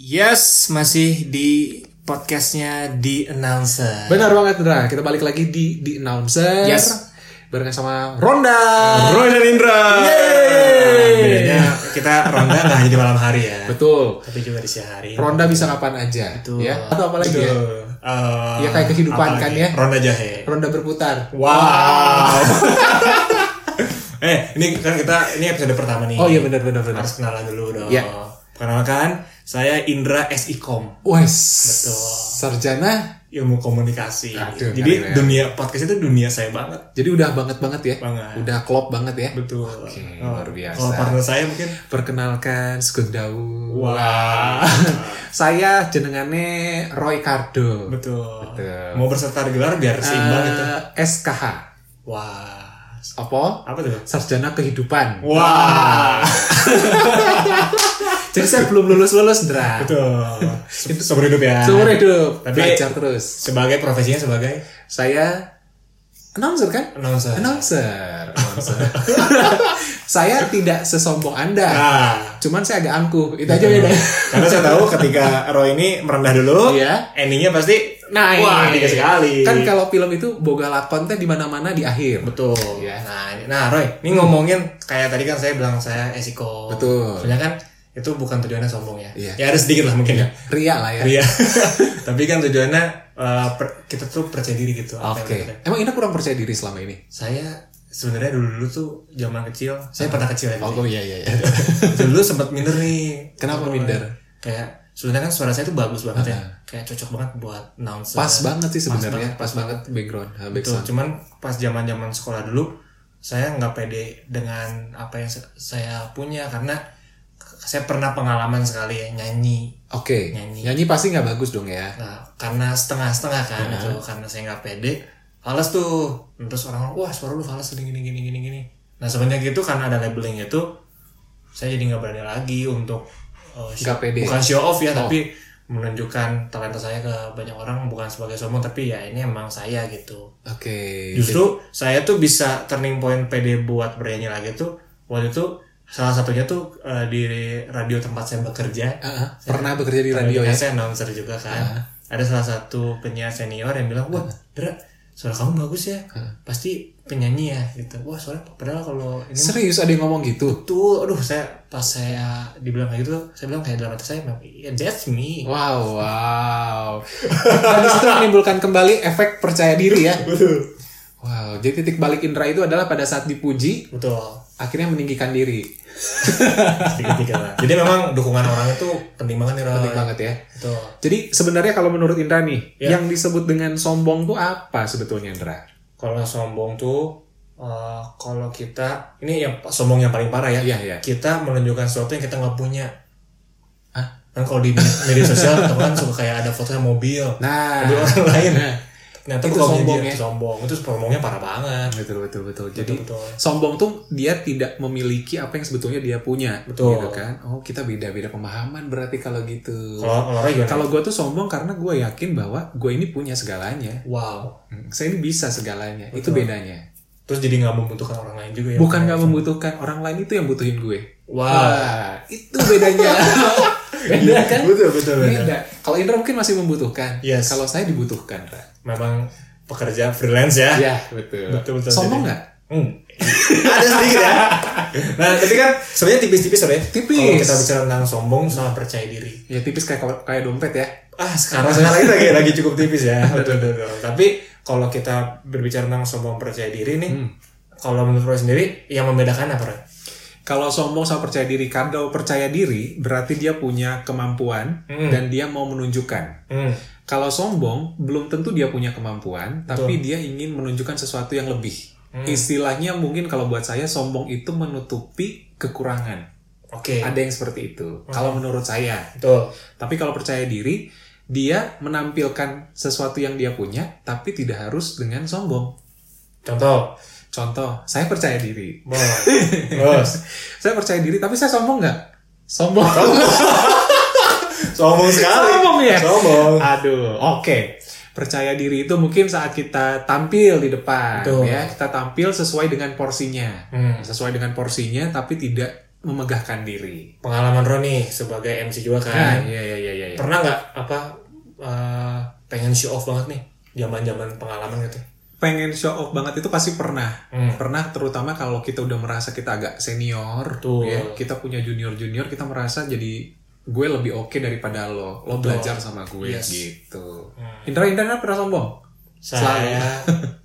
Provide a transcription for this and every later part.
Yes, masih di podcastnya di announcer. Benar banget Indra, kita balik lagi di di announcer. Yes. Barengan sama Ronda. Roy dan Indra. Yeay. Bedanya kita ronda nggak hanya di malam hari ya, Betul. tapi juga di siang hari. Ronda bisa kapan aja, Betul. ya. Atau apa lagi ya? Betul. Eh, Ya, kayak kehidupan apa kan ya. Ronda jahe. Ronda berputar. Wow. eh, ini kan kita ini episode pertama nih. Oh iya benar benar benar. Harus kenalan dulu dong. Iya. Perkenalkan, saya Indra SIKOM, Wes. Betul. Sarjana. ilmu komunikasi. Aduh, Jadi ya. dunia podcast itu dunia saya banget. Jadi udah banget banget ya. Banget. Udah klop banget ya. Betul. Oke, Oh, luar biasa. Kalau partner saya mungkin Perkenalkan Sugeng Daud. Wah. Saya jenengannya Roy Cardo. Betul. Betul. Mau berserta gelar biar seimbang gitu. Eh, SKH. Wah. Apa? Apa tuh? Sarjana kehidupan. Wah. Jadi saya belum lulus lulus, Dra. Betul. Se- Seumur hidup ya. Seumur hidup Tapi- belajar terus. Sebagai profesinya sebagai Saya announcer kan? announcer. Announcer. announcer. saya tidak sesombong Anda. Nah, Cuman saya agak angkuh. Itu aja beda. karena saya tahu ketika Roy ini merendah dulu, Iya. endingnya pasti Nah, wah tiga sekali. Kan kalau film itu boga lakon teh di mana-mana di akhir. Betul. Iya. Nah, nah Roy, ini ngomongin kayak tadi kan saya bilang saya esiko. Betul. Soalnya kan itu bukan tujuannya sombong ya. Iya. Ya ada sedikit lah mungkin ya. Ria lah ya. Iya. Tapi kan tujuannya eh, per- kita tuh percaya diri gitu. Oke. kita- Emang Ina kurang percaya diri selama ini? Saya sebenarnya dulu dulu tuh zaman kecil, saya pernah kecil ya. Oh, iya iya iya. dulu sempat minder nih. Kenapa Roy. minder? Kayak sebenarnya kan suara saya tuh bagus banget ya. Kayak cocok banget buat announcer. Pas banget sih sebenarnya. banget, Pas, banget background. uh, Betul, background. cuman pas zaman zaman sekolah dulu saya nggak pede dengan apa yang saya punya karena saya pernah pengalaman sekali ya nyanyi. Oke. Nyanyi. Nyanyi pasti nggak bagus dong ya. Nah, karena setengah-setengah kan itu karena saya nggak pede, fals tuh. Terus orang wah suara lu fals gini gini gini gini gini. Nah semenjak itu karena ada labeling itu, saya jadi nggak berani lagi untuk uh, Nggak pede. bukan show off ya, tapi menunjukkan talenta saya ke banyak orang bukan sebagai sombong tapi ya ini emang saya gitu. Oke. Justru saya tuh bisa turning point PD buat bernyanyi lagi tuh waktu itu salah satunya tuh eh, di radio tempat saya bekerja. Ah, ah, pernah bekerja di radio ya? Saya announcer juga kan. Ada salah satu penyiar senior yang bilang, wah, Dra, suara kamu bagus ya. Pasti penyanyi ya gitu. Wah, suara padahal kalau ini Serius ada yang ngomong gitu? tuh, aduh saya pas saya dibilang kayak gitu, saya bilang kayak dalam hati saya, yeah, that's me. Wow, wow. Dan itu menimbulkan kembali efek percaya diri ya. Betul. Wow, jadi titik balik Indra itu adalah pada saat dipuji, Betul. akhirnya meninggikan diri. Sedikit-sedikit lah. Jadi memang dukungan orang itu penting banget nih, Roy. Penting banget ya. Betul. Jadi sebenarnya kalau menurut Indra nih, Ya. yang disebut dengan sombong tuh apa sebetulnya Indra? Kalau sombong tuh eh, kalau kita ini yang sombong yang paling parah ya. Iya, iya. Kita menunjukkan sesuatu yang kita nggak punya. Hah? Kan kalau di media sosial teman kan suka kayak ada fotonya mobil, Nah, mobil orang lain. Nah, Ternyata itu sombong dia, ya. itu sombong. Itu sombongnya parah banget. betul betul betul. Jadi betul. sombong tuh dia tidak memiliki apa yang sebetulnya dia punya, Betul. gitu kan? Oh kita beda beda pemahaman berarti kalau gitu. Kalau kalau gue tuh sombong karena gue yakin bahwa gue ini punya segalanya. wow. Hmm, Saya ini bisa segalanya. Itu bedanya. Terus jadi nggak membutuhkan orang lain juga ya. Bukan nggak membutuhkan orang lain itu yang butuhin gue. Wow. Wah, itu bedanya. beda kan? Betul betul. Beda. Kalau Indra mungkin masih membutuhkan. Yes. Kalau saya dibutuhkan, Ra. Memang pekerja freelance ya. Ya, betul. Betul, betul. Sombong nggak? Hmm. Ada sedikit ya. Nah, tapi kan sebenarnya tipis-tipis ya. Tipis. Kalau kita bicara tentang sombong sama percaya diri. Ya tipis kayak kayak dompet ya. Ah, sekarang sekarang lagi lagi cukup tipis ya. betul, betul, betul. Tapi kalau kita berbicara tentang sombong percaya diri nih, Hmm. kalau menurut Roy sendiri yang membedakan apa, Roy? Kalau sombong sama percaya diri, kalau percaya diri berarti dia punya kemampuan Hmm. dan dia mau menunjukkan. Hmm. Kalau sombong belum tentu dia punya kemampuan, tapi dia ingin menunjukkan sesuatu yang lebih. Hmm. Istilahnya mungkin kalau buat saya sombong itu menutupi kekurangan. Oke. Ada yang seperti itu. Kalau menurut saya. Betul. Tapi kalau percaya diri, dia menampilkan sesuatu yang dia punya, tapi tidak harus dengan sombong. Contoh. Contoh, saya percaya diri. Bos. Bos. Saya percaya diri, tapi saya sombong nggak? Sombong. Sombong sekali. Sombong ya? Sombong. Aduh, oke. Percaya diri itu mungkin saat kita tampil di depan, Betul. ya kita tampil sesuai dengan porsinya, Hmm. sesuai dengan porsinya, tapi tidak memegahkan diri. Pengalaman Roni sebagai MC juga Nah, kan. iya iya iya pernah nggak apa eh, pengen show off banget nih zaman zaman pengalaman gitu pengen show off banget itu pasti pernah Hmm. pernah terutama kalau kita udah merasa kita agak senior Betul. ya kita punya junior junior kita merasa jadi gue lebih oke daripada lo lo belajar sama gue Yes. gitu Indra Indra pernah sombong saya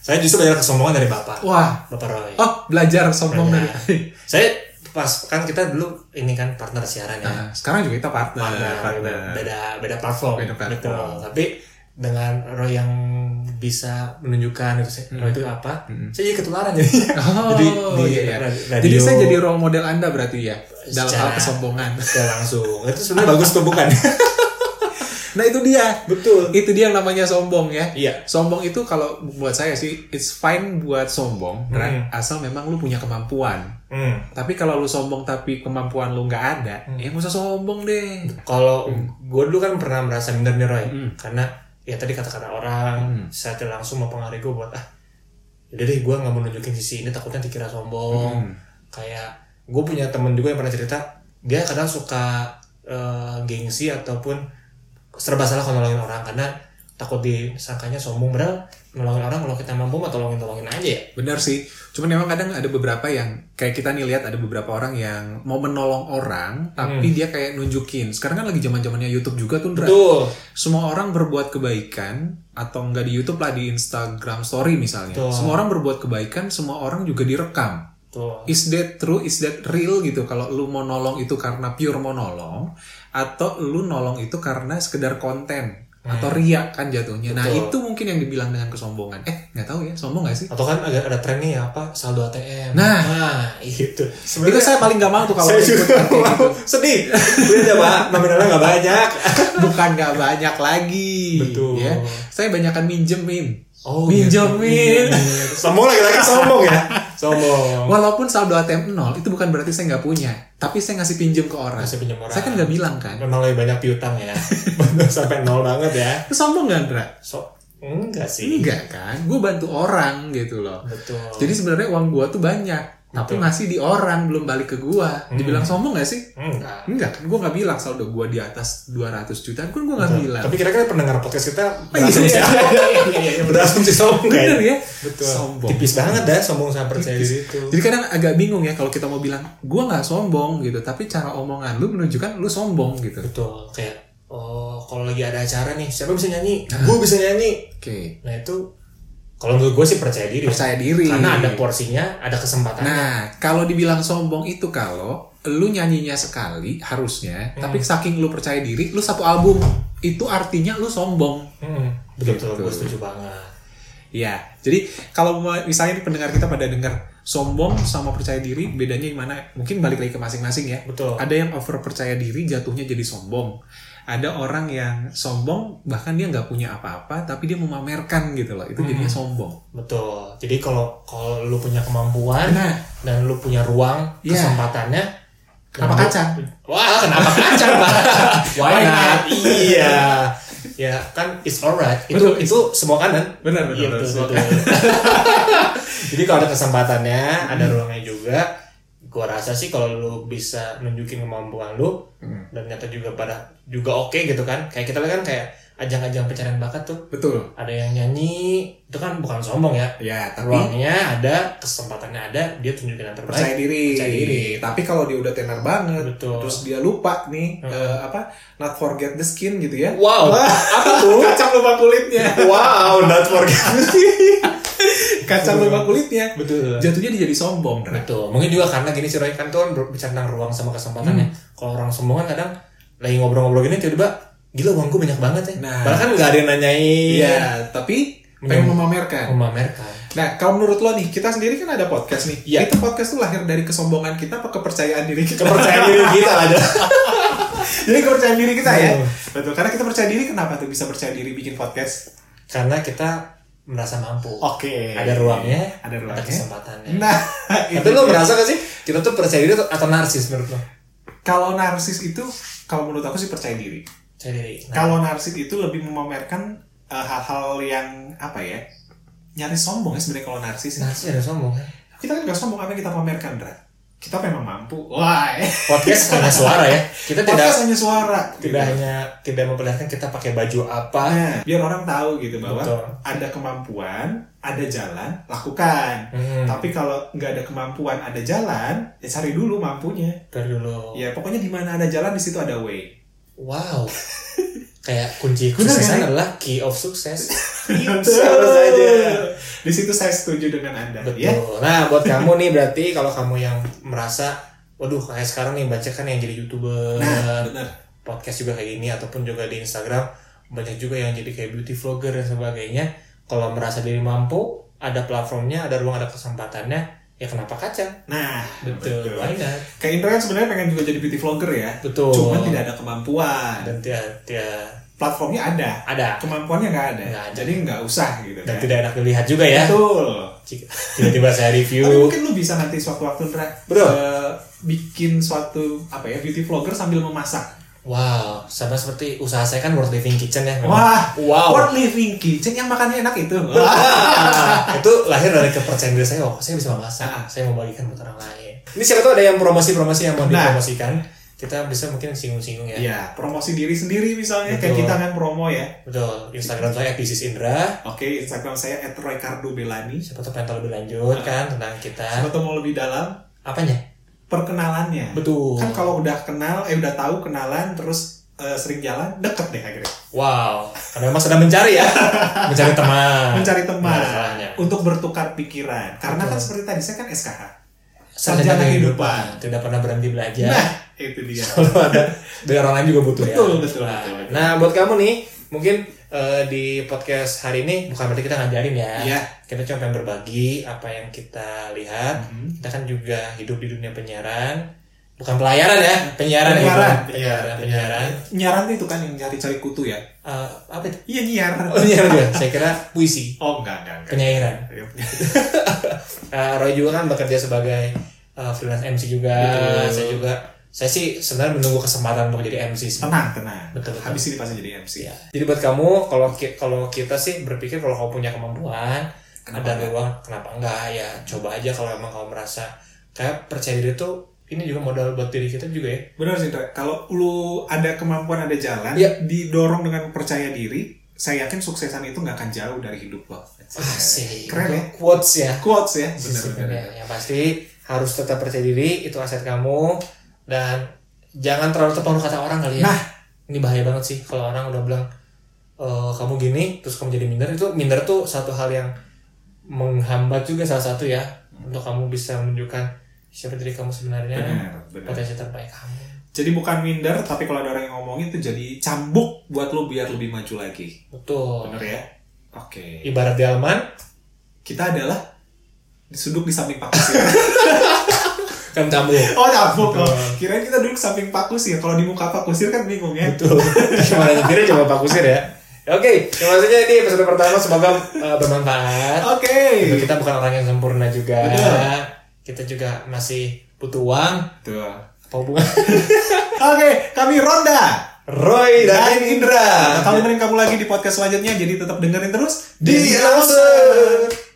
saya justru belajar kesombongan dari bapak wah bapak Roy oh belajar sombong Belajar. dari saya pas kan kita dulu ini kan partner siaran ya Nah, sekarang juga kita partner, partner, partner. beda beda platform, Beda platform. Betul. tapi dengan Roy yang bisa menunjukkan itu saya- Roy itu apa saya jadi ketularan jadi Oh, jadi di iya, iya. ra- Jadi radio saya jadi role model anda berarti ya dalam hal kesombongan. Langsung itu sebenarnya bagus tuh bukan Nah itu dia, betul itu dia yang namanya sombong ya. iya Sombong itu kalau buat saya sih, it's fine buat sombong, Hmm. asal memang lu punya kemampuan. hmm. Tapi kalau lu sombong tapi kemampuan lu nggak ada, ya nggak usah sombong deh. kalau gue dulu kan pernah merasa minder nih Roy Hmm. karena ya tadi kata-kata orang saya tidak langsung mempengaruhi gue buat ah udah deh gue nggak mau nunjukin sisi ini takutnya dikira sombong Hmm. kayak gue punya temen juga yang pernah cerita dia kadang suka eh, gengsi ataupun serba salah kalau nolongin orang karena takut disangkanya sombong padahal nolongin orang kalau kita mampu mah tolongin tolongin aja ya Benar sih, cuman memang kadang ada beberapa yang kayak kita nih lihat ada beberapa orang yang mau menolong orang, tapi dia kayak nunjukin. Sekarang kan lagi zaman zamannya YouTube juga tuh, betul semua orang berbuat kebaikan atau enggak di YouTube lah di Instagram Story misalnya. Betul. Semua orang berbuat kebaikan, semua orang juga direkam. tuh Is that true? Is that real gitu? Kalau lu mau nolong itu karena pure mau nolong atau lu nolong itu karena sekedar konten atau riak kan jatuhnya. Nah. Betul. itu mungkin yang dibilang dengan kesombongan. Eh, nggak tahu ya, sombong nggak sih? atau kan agak ada tren nih apa saldo ATM Nah. itu Itu saya paling nggak mau tuh kalau saya juga kayak gitu. sedih beda pak nominalnya nggak banyak Bukan nggak banyak lagi. Betul. Ya. Saya banyakan minjemin. Oh Minjemin. gitu. sombong lagi-lagi sombong ya sombong Walaupun saldo ATM nol, itu bukan berarti saya nggak punya. Tapi saya ngasih pinjem ke orang. Ngasih pinjem orang. Saya kan nggak bilang kan. memang lebih banyak piutang ya sampai nol banget ya Itu sombong nggak, Andra? so enggak sih Enggak kan. Gue bantu orang gitu loh. betul Jadi sebenarnya uang gua tuh banyak. Tapi ngasih di orang, belum balik ke gua. Dibilang sombong gak sih? enggak Enggak kan. Gue nggak bilang saldo gua di atas 200 juta. Kan gue nggak bilang. tapi kira-kira pendengar podcast kita iya, berasumsi iya, iya, iya, iya, berasumsi sombong Bener ya? betul Sombong. tipis banget dah sombong sama percaya diri itu Jadi kadang agak bingung ya kalau kita mau bilang gue nggak sombong gitu, tapi cara omongan lu menunjukkan lu sombong gitu. betul kayak oh kalau lagi ada acara nih siapa bisa nyanyi gue bisa nyanyi Oke. nah itu kalau menurut gue sih percaya diri Percaya diri. karena ada porsinya ada kesempatan Nah, kalau dibilang sombong itu kalau lu nyanyinya sekali harusnya, Hmm. tapi saking lu percaya diri, lu satu album itu artinya lu sombong. hmm, betul betul Gitu. gue setuju banget Ya, jadi kalau misalnya pendengar kita pada dengar sombong sama percaya diri, bedanya gimana? Mungkin balik lagi ke masing-masing ya. betul Ada yang over percaya diri jatuhnya jadi sombong. Ada orang yang sombong bahkan dia nggak punya apa-apa tapi dia memamerkan gitu loh. Itu jadinya sombong. betul jadi kalau kalau lu punya kemampuan Nah, dan lu punya ruang Iya. kesempatannya Kenapa kacang? wah kenapa kacang pak why not iya ya kan it's alright. Itu Betul. itu semua kanan. Benar, benar, Iya, benar, betul. jadi kalau ada kesempatannya ada ruangnya juga gua rasa sih kalau lu bisa nunjukin kemampuan lu dan nyata juga pada juga oke gitu kan. Kayak kita kan kayak ajang-ajang pencarian bakat tuh betul. ada yang nyanyi itu kan bukan sombong ya Ya, tapi ruangnya ada kesempatannya ada dia tunjukin yang terbaik percaya diri. Percaya diri. Tapi kalau dia udah tenar banget, Betul. terus dia lupa nih eh, apa not forget the skin gitu ya. wow apa tuh Kacang lupa kulitnya. wow not forget Kacang lupa kulitnya. betul Jatuhnya dia jadi sombong. Dra. betul mungkin juga karena gini sih Roy kan tuh kan bicara tentang ruang sama kesempatannya Hmm. kalau orang sombong kan kadang lagi ngobrol-ngobrol gini tiba-tiba gila uangku banyak banget ya Nah. bahkan nggak ada yang nanyain Iya, tapi pengen memamerkan. memamerkan Nah, kalau menurut lo nih, kita sendiri kan ada podcast nih. Iya. Itu podcast tuh lahir dari kesombongan kita apa kepercayaan diri kita? kepercayaan diri kita aja Jadi kepercayaan diri kita ya. Betul. Karena kita percaya diri, kenapa tuh bisa percaya diri bikin podcast? karena kita merasa mampu Oke. ada ruangnya Ada ada ruangnya. kesempatannya Nah, itu lo merasa gak sih kita tuh percaya diri atau narsis menurut lo kalau narsis itu, kalau menurut aku sih percaya diri. Percaya diri nah, Kalau narsis itu lebih memamerkan eh, hal-hal yang apa ya? Nyaris sombong ya sebenarnya kalau narsis. narsis ada sombong kan Kita kan gak sombong apa yang kita pamerkan, Dra. kita memang mampu. Wah, podcast hanya suara ya kita tidak podcast hanya suara. tidak gitu. hanya tidak memperlihatkan kita pakai baju apa Nah, biar orang tahu gitu bahwa Betul. ada kemampuan, ada jalan, lakukan. Hmm, Tapi kalau nggak ada kemampuan, ada jalan, ya cari dulu mampunya. ntar dulu Ya pokoknya di mana ada jalan di situ ada way. Wow kayak kunci kesuksesan kan? adalah key of success Betul saja. Di situ saya setuju dengan anda. betul Ya. nah buat kamu nih berarti kalau kamu yang merasa waduh kayak sekarang nih banyak kan yang jadi youtuber Nah, podcast juga kayak gini ataupun juga di Instagram banyak juga yang jadi kayak beauty vlogger dan sebagainya kalau merasa diri mampu ada platformnya ada ruang ada kesempatannya ya kenapa kacang Nah, betul, why not? Kayak Indra kan sebenarnya pengen juga jadi beauty vlogger ya. betul Cuman tidak ada kemampuan. dan tidak tidak Platformnya ada. ada Kemampuannya nggak ada. Nggak ada. Jadi nggak usah gitu dan kan. tidak enak dilihat juga ya Betul. Tiba-tiba saya Tapi review mungkin lu bisa nanti suatu waktu Indra Betul. eh, bikin suatu apa ya beauty vlogger sambil memasak. Wow sama seperti usaha saya kan worth living kitchen ya memang. Wah, wow World Living Kitchen yang makannya enak itu. Wah, itu lahir dari kepercayaan diri saya oh saya bisa memasak Ah. saya mau bagikan buat orang lain ini siapa tahu ada yang promosi-promosi yang mau Nah. dipromosikan kita bisa mungkin singgung-singgung ya Iya, promosi diri sendiri misalnya Betul. kayak kita kan promo ya. betul Instagram saya Pisis Indra Oke, Instagram saya @roycardo_belani. siapa tahu pengen tahu lebih lanjut kan tentang kita Siapa tuh mau lebih dalam apanya perkenalannya. betul Kan kalau udah kenal, eh udah tahu kenalan terus eh, sering jalan, deket deh akhirnya. wow karena memang sedang mencari ya mencari teman Mencari teman Nah, untuk bertukar pikiran. Karena Betul. kan seperti tadi saya kan SKH. sarjana Sarjana kehidupan tidak pernah berhenti belajar Nah, itu dia. kalau ada dari orang lain juga butuh Betul, ya. betul, Nah, betul, betul. Nah, buat kamu nih, mungkin eh, di podcast hari ini bukan berarti kita ngajarin ya. Iya. Kita cuma pengen berbagi apa yang kita lihat. Mhm. Kita kan juga hidup di dunia penyiaran. Bukan pelayaran ya, penyiaran. ya, Penyiaran. Bang. penyiaran, penyiaran. Itu kan yang cari-cari kutu ya. Eh, apa itu? Iya nyiar. Oh, penyiaran juga. Saya kira puisi, Oh enggak enggak enggak. penyairan. Eh, Roy juga kan bekerja sebagai eh, freelance MC juga. Betul. Saya juga saya sih sebenarnya menunggu kesempatan untuk jadi MC sih. Tenang tenang. Betul, betul. Habis ini pasti jadi MC. Ya. Jadi buat kamu kalau ki- kalau kita sih berpikir kalau kamu punya kemampuan Kenapa ada enggak? ruang kenapa enggak ya coba aja kalau emang kamu merasa kayak percaya diri tuh ini juga modal buat diri kita juga ya. Benar sih. Kalau lu ada kemampuan, ada jalan, Iya. didorong dengan percaya diri, saya yakin suksesan itu nggak akan jauh dari hidup lo. Asik. Keren ya? Quotes ya. Quotes ya, Benar benar-benar. Yang pasti harus tetap percaya diri itu aset kamu dan jangan terlalu terpengaruh kata orang kali ya. Nah. ini bahaya banget sih kalau orang udah bilang "Eh, kamu gini terus kamu jadi minder itu minder tuh satu hal yang menghambat juga salah satu ya untuk kamu bisa menunjukkan siapa diri kamu sebenarnya Benar, benar. potensi terbaik kamu Jadi bukan minder, tapi kalau ada orang yang ngomongin itu jadi cambuk buat lu biar lebih maju lagi. betul Benar ya? Oke. ibarat delman Kita adalah duduk di samping Pak. kan kamu oh, cambuk. Betul. Kirain kita duduk samping Pak Kusir. Kalau di muka Pak Kusir kan bingung ya. betul gimana nyetirnya coba Pak Kusir ya Oke, ya maksudnya ini episode pertama semoga uh, bermanfaat. Oke. Kita bukan orang yang sempurna juga. Betul. Kita juga masih butuh uang. Tuh. Apa hubungan? Oke, kami Ronda. Roy dan Indra. Kita temenin kamu lagi di podcast selanjutnya, jadi tetap dengerin terus Di Announcer.